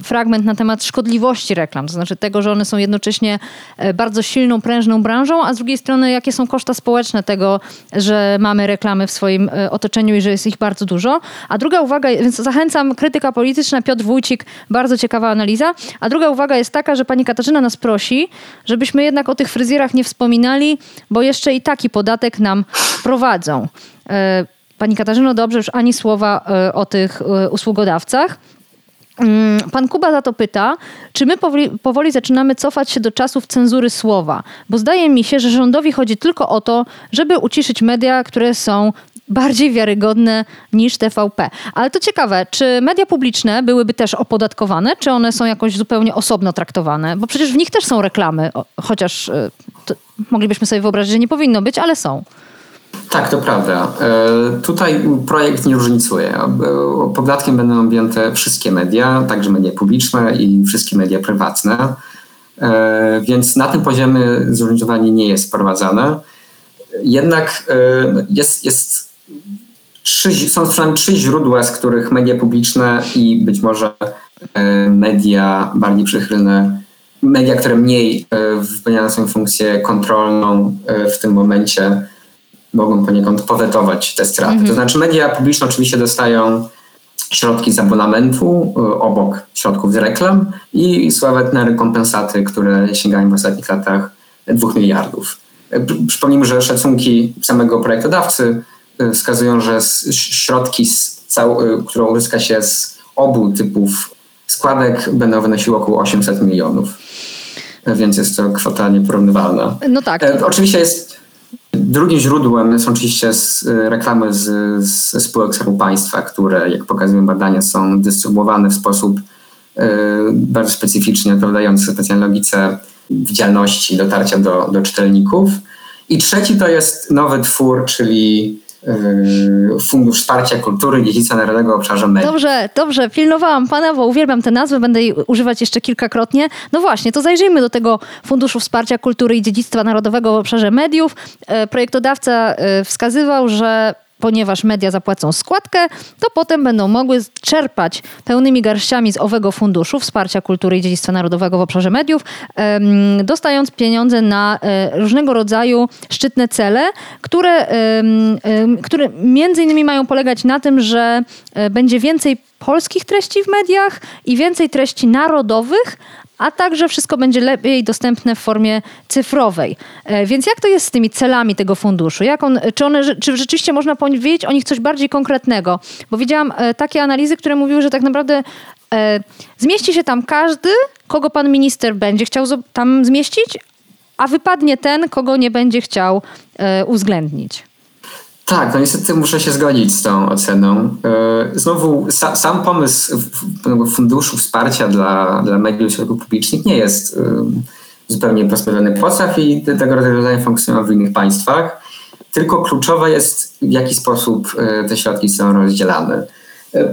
y, fragment na temat szkodliwości reklam, to znaczy tego, że one są jednocześnie y, bardzo silną, prężną branżą, a z drugiej strony jakie są koszta społeczne tego, że mamy reklamy w swoim y, otoczeniu i że jest ich bardzo dużo. A druga uwaga, więc zachęcam, krytyka polityczna, Piotr Wójcik, bardzo ciekawa analiza. A druga uwaga jest taka, że pani Katarzyna nas prosi, żebyśmy jednak o tych fryzjerach nie wspominali, bo jeszcze i taki podatek nam wprowadzą. Pani Katarzyno, dobrze, już ani słowa o tych usługodawcach. Mm, pan Kuba za to pyta, czy my powoli, powoli, zaczynamy cofać się do czasów cenzury słowa, bo zdaje mi się, że rządowi chodzi tylko o to, żeby uciszyć media, które są bardziej wiarygodne niż TVP. Ale to ciekawe, czy media publiczne byłyby też opodatkowane, czy one są jakoś zupełnie osobno traktowane? Bo przecież w nich też są reklamy, chociaż e, moglibyśmy sobie wyobrazić, że nie powinno być, ale są. Tak, to prawda. E, tutaj projekt nie różnicuje. E, podatkiem będą objęte wszystkie media, także media publiczne i wszystkie media prywatne. Więc na tym poziomie zróżnicowanie nie jest wprowadzane. Jednak jest, jest trzy, są przynajmniej trzy źródła, z których media publiczne i być może e, media bardziej przychylne, media, które mniej e, wypełniają swoją funkcję kontrolną e, w tym momencie, mogą poniekąd powetować te straty. Mhm. To znaczy media publiczne oczywiście dostają środki z abonamentu obok środków z reklam i sławetne rekompensaty, które sięgają w ostatnich latach 2 miliardów. Przypomnijmy, że szacunki samego projektodawcy Y, wskazują, że środki, y, które uzyska się z obu typów składek będą wynosiły około 800 milionów. Więc jest to kwota nieporównywalna. No tak. Oczywiście jest Drugim źródłem są oczywiście reklamy z, z spółek Skarbu Państwa, które, jak pokazują badania, są dystrybuowane w sposób y, bardzo specyficzny, odpowiadający specjalnej logice widzialności, dotarcia do, do czytelników. I trzeci to jest nowy twór, czyli Fundusz Wsparcia Kultury Dziedzictwa Narodowego w obszarze mediów. Dobrze, dobrze, pilnowałam Pana, bo uwielbiam tę nazwę, będę jej używać jeszcze kilkakrotnie. No właśnie, to zajrzyjmy do tego Funduszu Wsparcia Kultury i Dziedzictwa Narodowego w obszarze mediów. E, projektodawca e, wskazywał, że ponieważ media zapłacą składkę, to potem będą mogły czerpać pełnymi garściami z owego funduszu wsparcia kultury i dziedzictwa narodowego w obszarze mediów, dostając pieniądze na e, różnego rodzaju szczytne cele, które, które między innymi mają polegać na tym, że e, będzie więcej polskich treści w mediach i więcej treści narodowych, a także wszystko będzie lepiej dostępne w formie cyfrowej. E, więc jak to jest z tymi celami tego funduszu? Jak on, czy, one, czy rzeczywiście można powiedzieć o nich coś bardziej konkretnego? Bo widziałam e, takie analizy, które mówiły, że tak naprawdę e, zmieści się tam każdy, kogo pan minister będzie chciał tam zmieścić, a wypadnie ten, kogo nie będzie chciał uwzględnić. Tak, no niestety muszę się zgodzić z tą oceną. E, znowu sam pomysł funduszu wsparcia dla, dla mediów środków publicznych nie jest e, zupełnie pozbawiony podstaw i tego rozwiązania funkcjonują w innych państwach. Tylko kluczowe jest, w jaki sposób e, te środki są rozdzielane.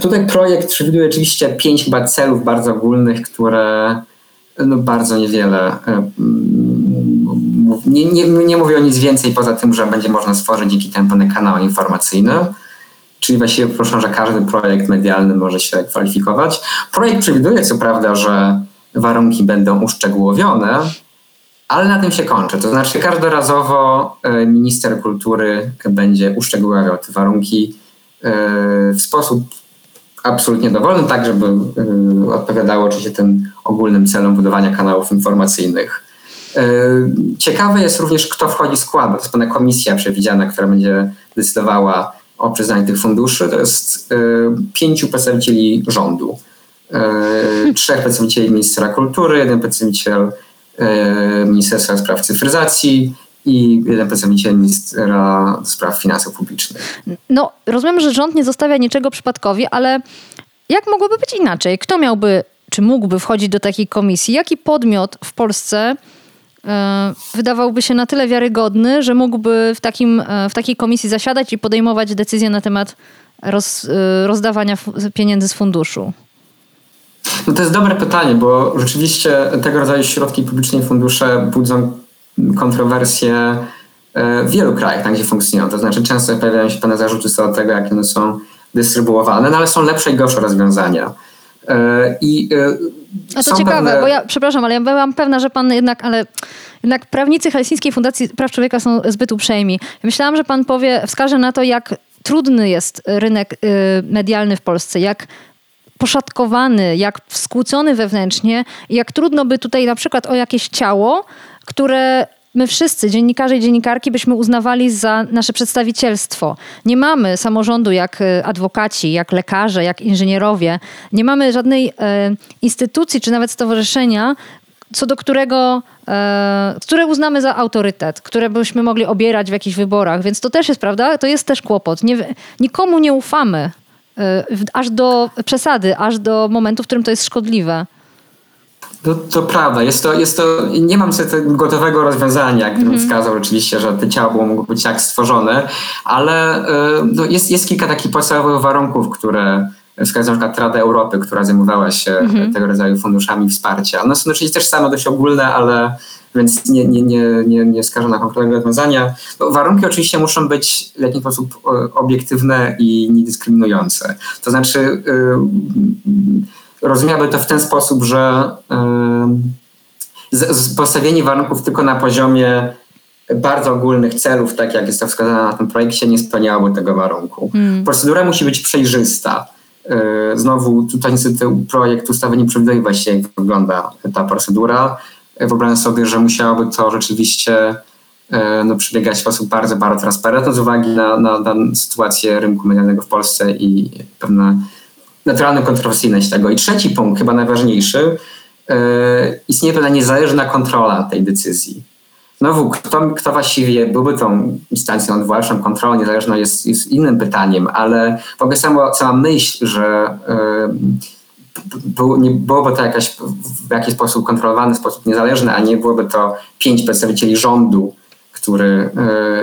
Tutaj projekt przewiduje oczywiście pięć chyba celów bardzo ogólnych, które no bardzo niewiele nie, nie, nie mówię o nic więcej poza tym, że będzie można stworzyć dzięki temu pewne kanały informacyjne. Czyli właściwie proszę, że każdy projekt medialny może się kwalifikować. Projekt przewiduje co prawda, że warunki będą uszczegółowione, ale na tym się kończy. To znaczy każdorazowo e, minister kultury będzie uszczegóławiał te warunki e, w sposób absolutnie dowolny, tak żeby e, odpowiadało oczywiście tym ogólnym celom budowania kanałów informacyjnych. E, ciekawe jest również, kto wchodzi w skład. To jest pewna komisja przewidziana, która będzie decydowała o przyznaniu tych funduszy. To jest e, pięciu przedstawicieli rządu. E, trzech przedstawicieli ministra kultury, jeden przedstawiciel Ministerstwa Spraw Cyfryzacji i jeden przedstawiciel ministra spraw finansów publicznych. No, rozumiem, że rząd nie zostawia niczego przypadkowi, ale jak mogłoby być inaczej? Kto miałby, czy mógłby wchodzić do takiej komisji? Jaki podmiot w Polsce wydawałby się na tyle wiarygodny, że mógłby w, takim, e, w takiej komisji zasiadać i podejmować decyzje na temat roz, e, rozdawania pieniędzy z funduszu? No to jest dobre pytanie, bo rzeczywiście tego rodzaju środki publiczne i fundusze budzą kontrowersje w wielu krajach, tam gdzie funkcjonują. To znaczy często pojawiają się pewne zarzuty co do tego, jak one są dystrybuowane, no ale są lepsze i gorsze rozwiązania. I a to ciekawe, pewne... bo ja, przepraszam, ale ja byłam pewna, że pan jednak, ale jednak prawnicy Helsińskiej Fundacji Praw Człowieka są zbyt uprzejmi. Myślałam, że pan powie, wskaże na to, jak trudny jest rynek y, medialny w Polsce, jak poszatkowany, jak skłócony wewnętrznie jak trudno by tutaj na przykład o jakieś ciało, które my wszyscy, dziennikarze i dziennikarki, byśmy uznawali za nasze przedstawicielstwo. Nie mamy samorządu jak e, adwokaci, jak lekarze, jak inżynierowie. Nie mamy żadnej e, instytucji czy nawet stowarzyszenia, co do którego, e, które uznamy za autorytet, które byśmy mogli obierać w jakichś wyborach. Więc to też jest, prawda? To jest też kłopot. Nie, nikomu nie ufamy. E, aż do przesady, aż do momentu, w którym to jest szkodliwe. To, to prawda, jest to, jest to, nie mam sobie gotowego rozwiązania, którym mm -hmm. wskazał oczywiście, że to ciało mogło być tak stworzone, ale e, no, jest, jest kilka takich podstawowych warunków, które wskazuje na przykład Rada Europy, która zajmowała się mhm. tego rodzaju funduszami wsparcia. One są oczywiście też same dość ogólne, ale więc nie, nie, nie, nie, nie wskażę na konkretne rozwiązania. No, warunki oczywiście muszą być w jakiś sposób e, obiektywne i niedyskryminujące. To znaczy yy, rozumiałby to w ten sposób, że postawienie warunków tylko na poziomie bardzo ogólnych celów, tak jak jest to wskazane na tym projekcie, nie spełniałoby tego warunku. Hmm. Procedura musi być przejrzysta. E, znowu tutaj niestety projekt ustawy nie przewiduje właśnie, jak wygląda ta procedura. E, wyobrażam sobie, że musiałoby to rzeczywiście e, no, przebiegać w sposób bardzo, bardzo transparentny z uwagi na, na, na sytuację rynku medialnego w Polsce i pewna naturalną kontrowersyjność tego. I trzeci punkt, chyba najważniejszy, istnieje pewna niezależna kontrola tej decyzji. Znowu, kto, kto właściwie byłby tą instancją odwoławczą, kontrolą niezależną jest, jest innym pytaniem, ale w ogóle samo, sama myśl, że yy, nie byłoby to jakaś, w jakiś sposób kontrolowane, w sposób niezależny, a nie byłoby to pięć przedstawicieli rządu, który,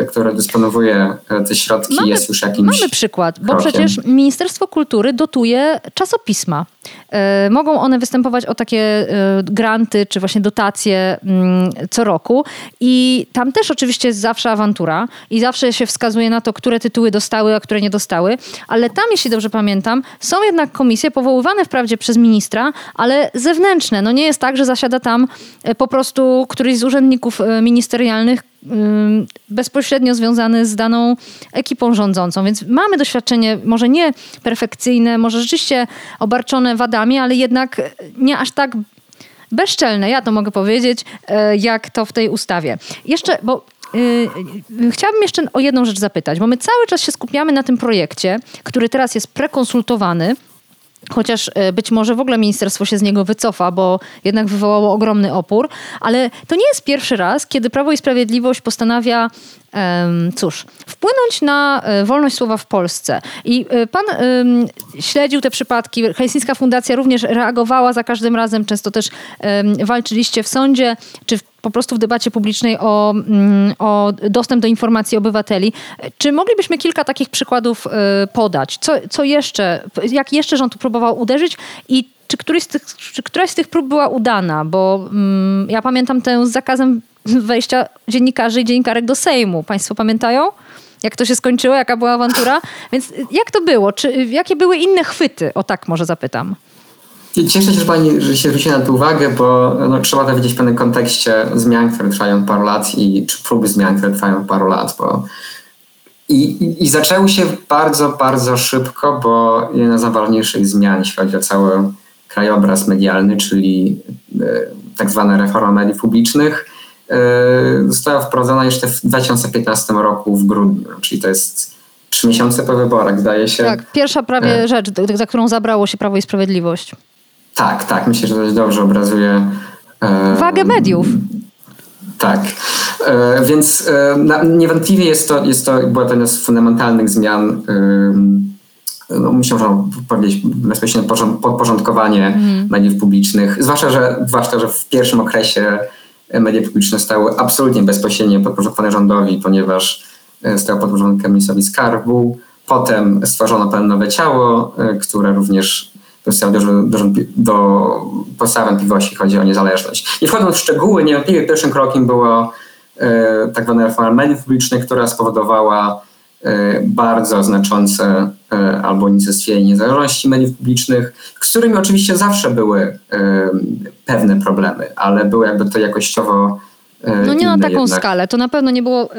e, który dysponuje e, te środki, mamy, jest już jakimś. Mamy przykład, bo krokiem. przecież Ministerstwo Kultury dotuje czasopisma. E, mogą one występować o takie granty czy właśnie dotacje mm, co roku i tam też oczywiście jest zawsze awantura i zawsze się wskazuje na to, które tytuły dostały, a które nie dostały, ale tam, jeśli dobrze pamiętam, są jednak komisje powoływane wprawdzie przez ministra, ale zewnętrzne. No nie jest tak, że zasiada tam po prostu któryś z urzędników ministerialnych, bezpośrednio związany z daną ekipą rządzącą. Więc mamy doświadczenie, może nie perfekcyjne, może rzeczywiście obarczone wadami, ale jednak nie aż tak bezczelne, ja to mogę powiedzieć, e, jak to w tej ustawie. Jeszcze, bo Yy, chciałabym jeszcze o jedną rzecz zapytać, bo my cały czas się skupiamy na tym projekcie, który teraz jest prekonsultowany Chociaż e, być może w ogóle ministerstwo się z niego wycofa, bo jednak wywołało ogromny opór, ale to nie jest pierwszy raz, kiedy Prawo i Sprawiedliwość postanawia cóż, wpłynąć na e, wolność słowa w Polsce. I e, pan śledził te przypadki. Helsińska Fundacja również reagowała za każdym razem. Często też walczyliście w sądzie, czy po prostu w debacie publicznej o, mm, o dostęp do informacji obywateli. Czy moglibyśmy kilka takich przykładów e, podać? Co, co jeszcze, jak jeszcze rząd próbował uderzyć i czy, któryś z tych, czy któraś z tych prób była udana? Bo mm, ja pamiętam tę z zakazem wejścia dziennikarzy i dziennikarek do Sejmu. Państwo pamiętają? Jak to się skończyło, jaka była awantura? Więc jak to było? Czy, jakie były inne chwyty? O tak może zapytam. Cieszę się, że Pani że się zwróciła na to uwagę, bo no, trzeba to widzieć w pewnym kontekście zmian, które trwają paru lat i czy próby zmian, które trwają paru lat. Bo i, i, I zaczęły się bardzo, bardzo szybko, bo jedna z najważniejszych zmian, jeśli chodzi o cały krajobraz medialny, czyli e, tak zwana reforma mediów publicznych, została wprowadzona jeszcze w 2015 roku w grudniu, czyli to jest trzy miesiące po wyborach, zdaje się. Tak, pierwsza prawie e. rzecz, za którą zabrało się Prawo i Sprawiedliwość. Tak, tak, myślę, że to dobrze obrazuje. Wagę mediów. Tak, więc niewątpliwie jest to, jest to była to jedna z fundamentalnych zmian no, myślę, że powiedzieć bezpośrednio podporządkowanie mm. mediów publicznych, zwłaszcza że, zwłaszcza, że w pierwszym okresie media publiczne stały absolutnie bezpośrednio podporządkowane rządowi, ponieważ e, stały podporządkowane ministrowi skarbu. Potem stworzono pewne nowe ciało, e, które również dostało do, do, do wątpliwości, jeśli chodzi o niezależność. Nie wchodząc w szczegóły, niewątpliwie pierwszym krokiem było e, tak zwana reforma mediów publicznych, która spowodowała bardzo znaczące e, albo unicestwienie niezależności mediów publicznych, z którymi oczywiście zawsze były e, pewne problemy, ale były jakby to jakościowo no nie na taką jednak. skalę, to na pewno nie było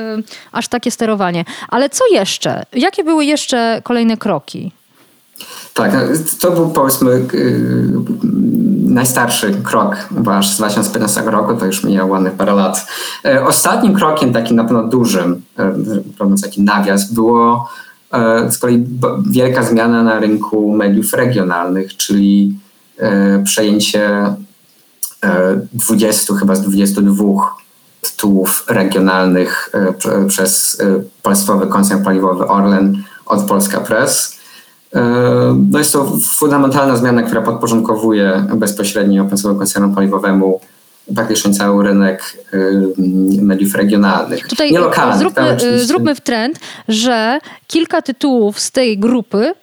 aż takie sterowanie. Ale co jeszcze? Jakie były jeszcze kolejne kroki? Tak, no, to był powiedzmy y, najstarszy krok, bo aż z 2015 roku to już mijało ładnych parę lat. E, ostatnim krokiem, takim na pewno dużym, e, robiąc taki nawias, było e, z kolei wielka zmiana na rynku mediów regionalnych, czyli przejęcie 20, chyba z 22 tytułów regionalnych przez państwowy koncern paliwowy Orlen od Polska Press. E, no jest to fundamentalna zmiana, która podporządkowuje bezpośrednio państwowemu koncernom paliwowemu praktycznie cały rynek e, mediów regionalnych. Tutaj nie lokalnych. Zróbmy, zróbmy w trend, że kilka tytułów z tej grupy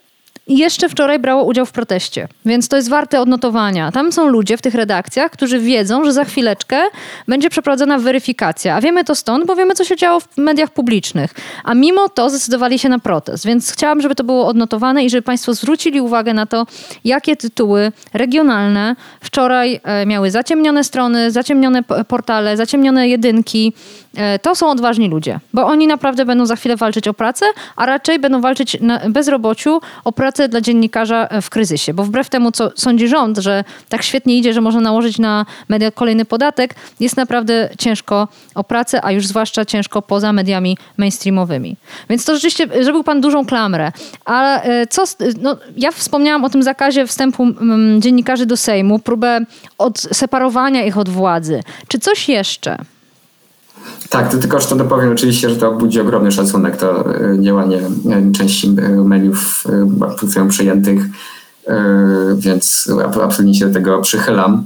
jeszcze wczoraj brało udział w proteście, więc to jest warte odnotowania. Tam są ludzie w tych redakcjach, którzy wiedzą, że za chwileczkę będzie przeprowadzona weryfikacja, a wiemy to stąd, bo wiemy, co się działo w mediach publicznych. A mimo to zdecydowali się na protest, więc chciałam, żeby to było odnotowane i żeby Państwo zwrócili uwagę na to, jakie tytuły regionalne wczoraj e, miały zaciemnione strony, zaciemnione portale, zaciemnione jedynki. E, to są odważni ludzie, bo oni naprawdę będą za chwilę walczyć o pracę, a raczej będą walczyć na bezrobociu o pracę dla dziennikarza w kryzysie, bo wbrew temu, co sądzi rząd, że tak świetnie idzie, że można nałożyć na media kolejny podatek, jest naprawdę ciężko o pracę, a już zwłaszcza ciężko poza mediami mainstreamowymi. Więc to rzeczywiście zrobił pan dużą klamrę. Ale e, co, no, ja wspomniałam o tym zakazie wstępu dziennikarzy do Sejmu, próbę odseparowania ich od władzy. Czy coś jeszcze? Tak, to tylko to dopowiem oczywiście, że to budzi ogromny szacunek. To e, działanie części e, mediów funkcją przyjętych, więc absolutnie się do tego przychylam.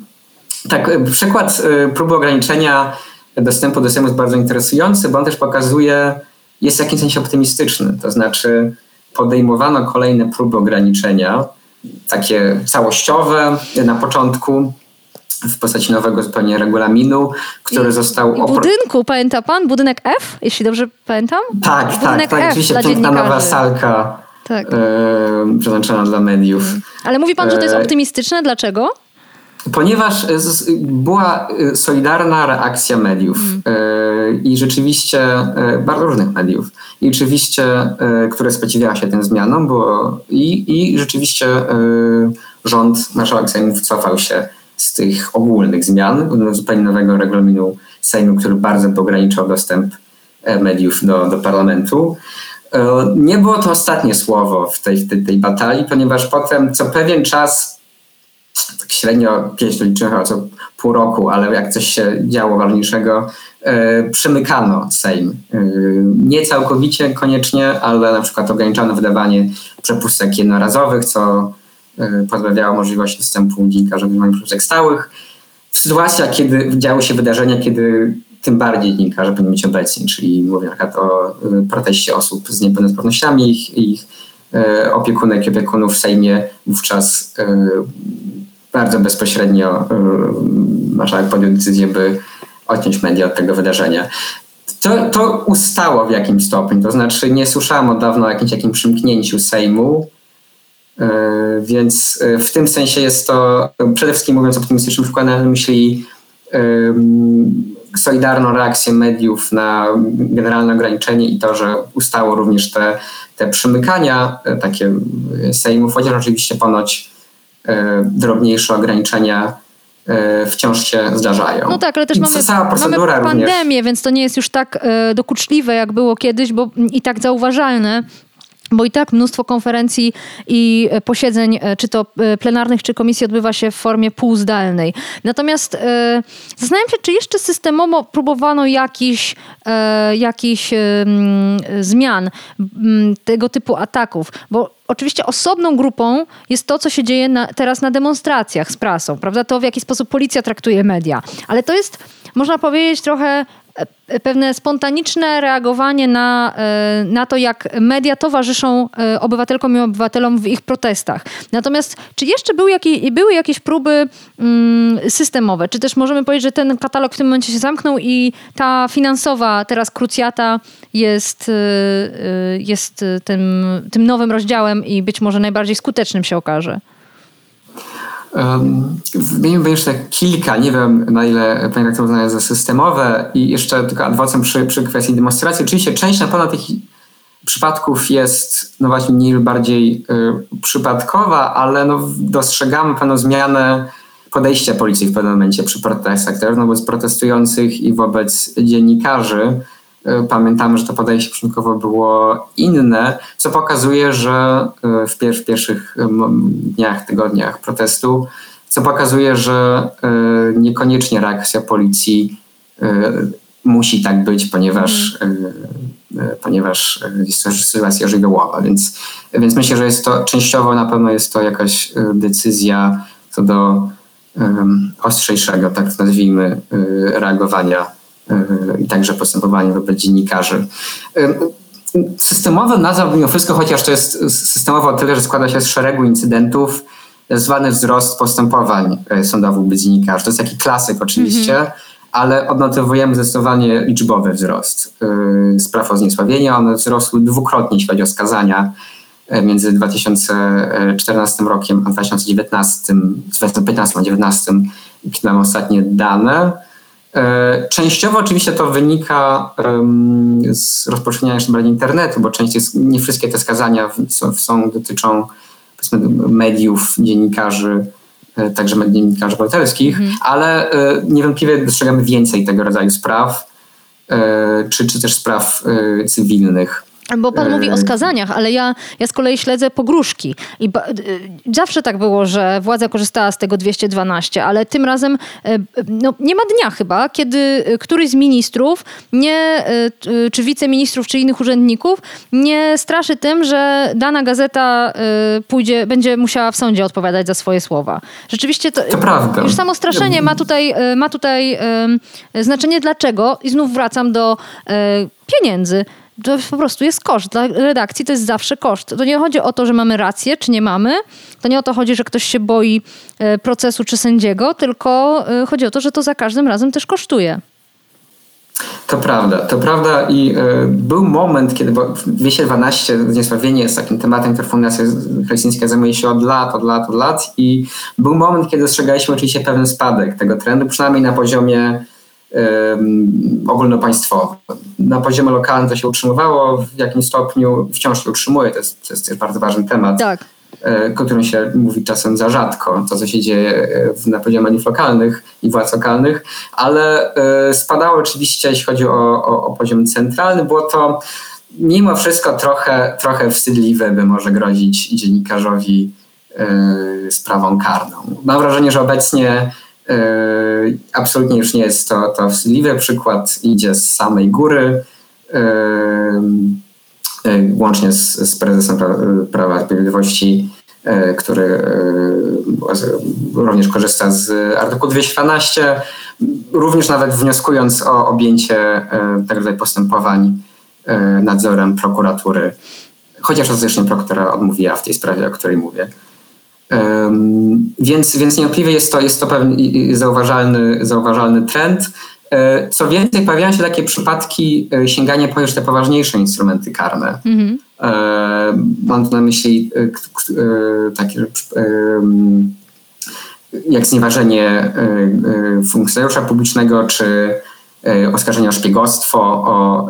Tak, przykład próby ograniczenia dostępu do Sejmu jest bardzo interesujący, bo on też pokazuje, jest w jakimś sensie optymistyczny. To znaczy podejmowano kolejne próby ograniczenia, takie całościowe na początku, w postaci nowego zupełnie regulaminu, który I, został... I budynku, pamięta pan? Budynek F, jeśli dobrze pamiętam? Tak, tak Budynek tak, tak. Oczywiście piękna nowa salka tak. e, przeznaczona dla mediów. Mm. Ale mówi pan, że to jest e, optymistyczne. Dlaczego? Ponieważ była e, solidarna reakcja mediów mm. i rzeczywiście bardzo różnych mediów i rzeczywiście, które sprzeciwiały się tym zmianom, było i, i rzeczywiście rząd, marszałek Sejmu wycofał się tych ogólnych zmian, zupełnie nowego regulaminu Sejmu, który bardzo ograniczał dostęp e, mediów do, do parlamentu. E, nie było to ostatnie słowo w tej, tej, tej batalii, ponieważ potem co pewien czas, tak średnio to liczyłem co pół roku, ale jak coś się działo ważniejszego, e, przymykano Sejm. Nie całkowicie koniecznie, ale na przykład ograniczano wydawanie przepustek jednorazowych, co E, pozbawiało możliwości dostępu dziennikarzy do przepustek stałych. W sytuacjach, kiedy działy się wydarzenia, kiedy tym bardziej dziennikarze powinni być obecni, czyli mówię na przykład o e, proteście osób z niepełnosprawnościami, ich, ich e, opiekunek i opiekunów w Sejmie, wówczas bardzo bezpośrednio marszałek podjął decyzję, by odciąć media od tego wydarzenia. To, to ustało w jakimś stopniu, to znaczy nie słyszałam od dawna o jakimś takim przymknięciu Sejmu, więc e, w tym sensie jest to przede wszystkim mówiąc optymistycznym przykładem na myśli solidarną reakcję mediów na generalne ograniczenie i to, że ustało również te, te przymykania e, takie Sejmów, chociaż oczywiście ponoć drobniejsze ograniczenia wciąż się zdarzają. No tak, ale też mamy, mamy pandemię, również. więc to nie jest już tak dokuczliwe, jak było kiedyś, bo i tak zauważalne bo i tak mnóstwo konferencji i e, posiedzeń, e, czy to e, plenarnych, czy komisji odbywa się w formie półzdalnej. Natomiast e, zastanawiam się, czy jeszcze systemowo próbowano jakiś, e, e, zmian m, tego typu ataków, bo oczywiście osobną grupą jest to, co się dzieje na, teraz na demonstracjach z prasą, prawda? To, w jaki sposób policja traktuje media. Ale to jest, można powiedzieć, trochę pewne spontaniczne reagowanie na, e, na to, jak media towarzyszą e, obywatelkom i obywatelom w ich protestach. Natomiast czy jeszcze były, jakieś, były jakieś próby mm, systemowe? Czy też możemy powiedzieć, że ten katalog w tym momencie się zamknął i ta finansowa teraz krucjata jest, jest tym, tym nowym rozdziałem i być może najbardziej skutecznym się okaże? Wymieniłbym jeszcze kilka, nie wiem na ile Pani to uznaje za systemowe i jeszcze tylko adwocem przy, przy kwestii demonstracji. Oczywiście część na pewno tych przypadków jest no właśnie mniej lub bardziej przypadkowa, ale no dostrzegamy pewną zmianę podejścia policji w pewnym momencie przy protestach, też wobec protestujących i wobec dziennikarzy. Pamiętamy, że to podejście początkowo było inne, co pokazuje, że w, pier w pierwszych dniach, tygodniach protestu co pokazuje, że e, niekoniecznie reakcja policji e, musi tak być, ponieważ, ponieważ jest to sytuacja żywiołowa. Więc, więc myślę, że jest to częściowo na pewno jest to jakaś decyzja co do ostrzejszego, tak nazwijmy, reagowania i także postępowania wobec dziennikarzy. Systemowe nazwa mimo wszystko, chociaż to jest systemowo o tyle, że składa się z szeregu incydentów, zwany wzrost postępowań e, sądowych wobec dziennikarzy. To jest taki klasyk oczywiście, mm -hmm. ale odnotowujemy zdecydowanie liczbowy wzrost yy, spraw o zniesławienie. One wzrosły dwukrotnie, jeśli chodzi o skazania między 2014 rokiem a 2019, 2015 a 2019, jakie mam ostatnie dane. Częściowo oczywiście to wynika z rozpoczynania jeszcze internetu, bo częściej nie wszystkie te skazania są, są dotyczą mediów, dziennikarzy, e, także dziennikarzy obywatelskich, mhm. ale e, niewątpliwie dostrzegamy więcej tego rodzaju spraw, e, czy, czy też spraw cywilnych. Bo pan mówi o skazaniach, ale ja, ja z kolei śledzę pogróżki. I ba, y, zawsze tak było, że władza korzystała z tego 212, ale tym razem y, no, nie ma dnia chyba, kiedy któryś z ministrów, nie, y, czy wiceministrów, czy innych urzędników nie straszy tym, że dana gazeta pójdzie, będzie musiała w sądzie odpowiadać za swoje słowa. Rzeczywiście to, to prawda. już samo straszenie ma tutaj, ma tutaj znaczenie dlaczego i znów wracam do pieniędzy to po prostu jest koszt. Dla redakcji to jest zawsze koszt. To nie chodzi o to, że mamy rację, czy nie mamy. To nie o to chodzi, że ktoś się boi e, procesu czy sędziego, tylko e, chodzi o to, że to za każdym razem też kosztuje. To prawda, to prawda i y, był moment, kiedy, bo 212 zniesławienie jest takim tematem, który Fundacja Helsińska zajmuje się od lat, od lat, od lat i był moment, kiedy dostrzegaliśmy oczywiście pewien spadek tego trendu, przynajmniej na poziomie ogólnopaństwowe. Na poziomie lokalnym to się utrzymywało w jakimś stopniu, wciąż się utrzymuje, to jest, to jest bardzo ważny temat, tak. E, o którym się mówi czasem za rzadko, to co się dzieje e, na poziomie lokalnych i władz lokalnych, ale e, spadało oczywiście, jeśli chodzi o, o, o poziom centralny, było to mimo wszystko trochę, trochę wstydliwe, by może grozić dziennikarzowi sprawą karną. Mam wrażenie, że obecnie absolutnie już nie jest to, to wstydliwy przykład, idzie z samej góry, yy, yy, łącznie z, z prezesem Prawa Sprawiedliwości, który również korzysta z artykułu 212, również nawet wnioskując o objęcie tego rodzaju postępowań nadzorem prokuratury, chociaż ostatecznie prokuratura odmówiła w tej sprawie, o której mówię. Więc, więc niewątpliwie jest to, jest to pewien zauważalny, zauważalny trend. E, co więcej, pojawiają się takie przypadki e, sięgania po już te poważniejsze instrumenty karne. Mhm. E, mam tu na myśli takie jak znieważenie funkcjonariusza publicznego, czy oskarżenie o szpiegostwo, o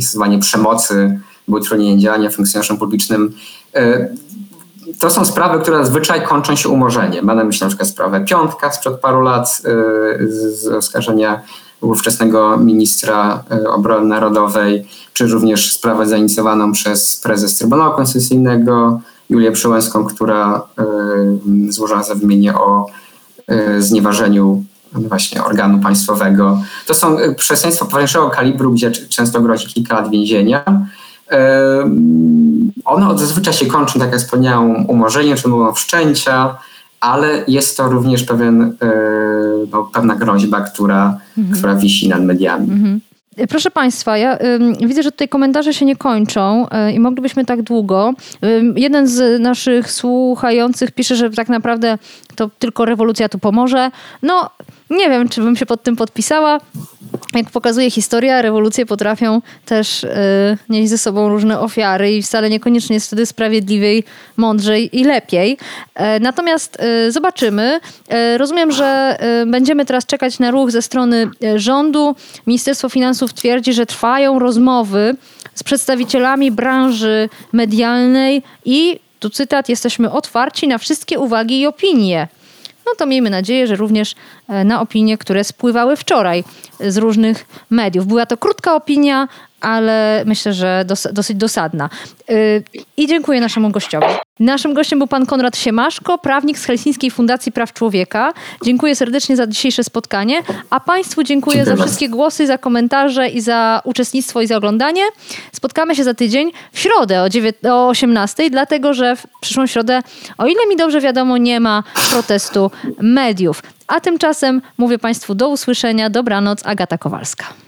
stosowanie przemocy, utrudnienie działania funkcjonariuszom publicznym to są sprawy, które zazwyczaj kończą się umorzeniem. Mam na myśli na przykład sprawę Piątka sprzed paru lat y, z oskarżenia ówczesnego ministra y, obrony narodowej, czy również sprawę zainicjowaną przez prezes Trybunału Konstytucyjnego Julię Przyłęską, która y, złożyła zawiadomienie o znieważeniu właśnie organu państwowego. To są przestępstwa poważniejszego kalibru, gdzie często grozi kilka lat więzienia. One zazwyczaj się kończą, tak jak wspomniałem, umorzeniem czy umową wszczęcia, ale jest to również pewien, e, no, pewna groźba, która, mhm. która wisi nad mediami. Mhm. Proszę Państwa, ja y, widzę, że tutaj komentarze się nie kończą y, i moglibyśmy tak długo. Y, jeden z naszych słuchających pisze, że tak naprawdę to tylko rewolucja tu pomoże. No, nie wiem, czy bym się pod tym podpisała. Jak pokazuje historia, rewolucje potrafią też y, nieść ze sobą różne ofiary i wcale niekoniecznie jest wtedy sprawiedliwiej, mądrzej i lepiej. E, natomiast y, zobaczymy. E, rozumiem, że y, będziemy teraz czekać na ruch ze strony rządu. Ministerstwo Finansów twierdzi, że trwają rozmowy z przedstawicielami branży medialnej i tu cytat, jesteśmy otwarci na wszystkie uwagi i opinie. No to miejmy nadzieję, że również e, na opinie, które spływały wczoraj z różnych mediów. Była to krótka opinia, ale myślę, że dos dosyć dosadna. Yy, I dziękuję naszemu gościowi. Naszym gościem był pan Konrad Siemaszko, prawnik z Helsińskiej Fundacji Praw Człowieka. Dziękuję serdecznie za dzisiejsze spotkanie, a państwu dziękuję, dziękuję za wszystkie głosy, za komentarze i za uczestnictwo i za oglądanie. Spotkamy się za tydzień w środę o, 9, o 18, dlatego że w przyszłą środę, o ile mi dobrze wiadomo, nie ma protestu mediów. A tymczasem mówię Państwu do usłyszenia. Dobranoc, Agata Kowalska.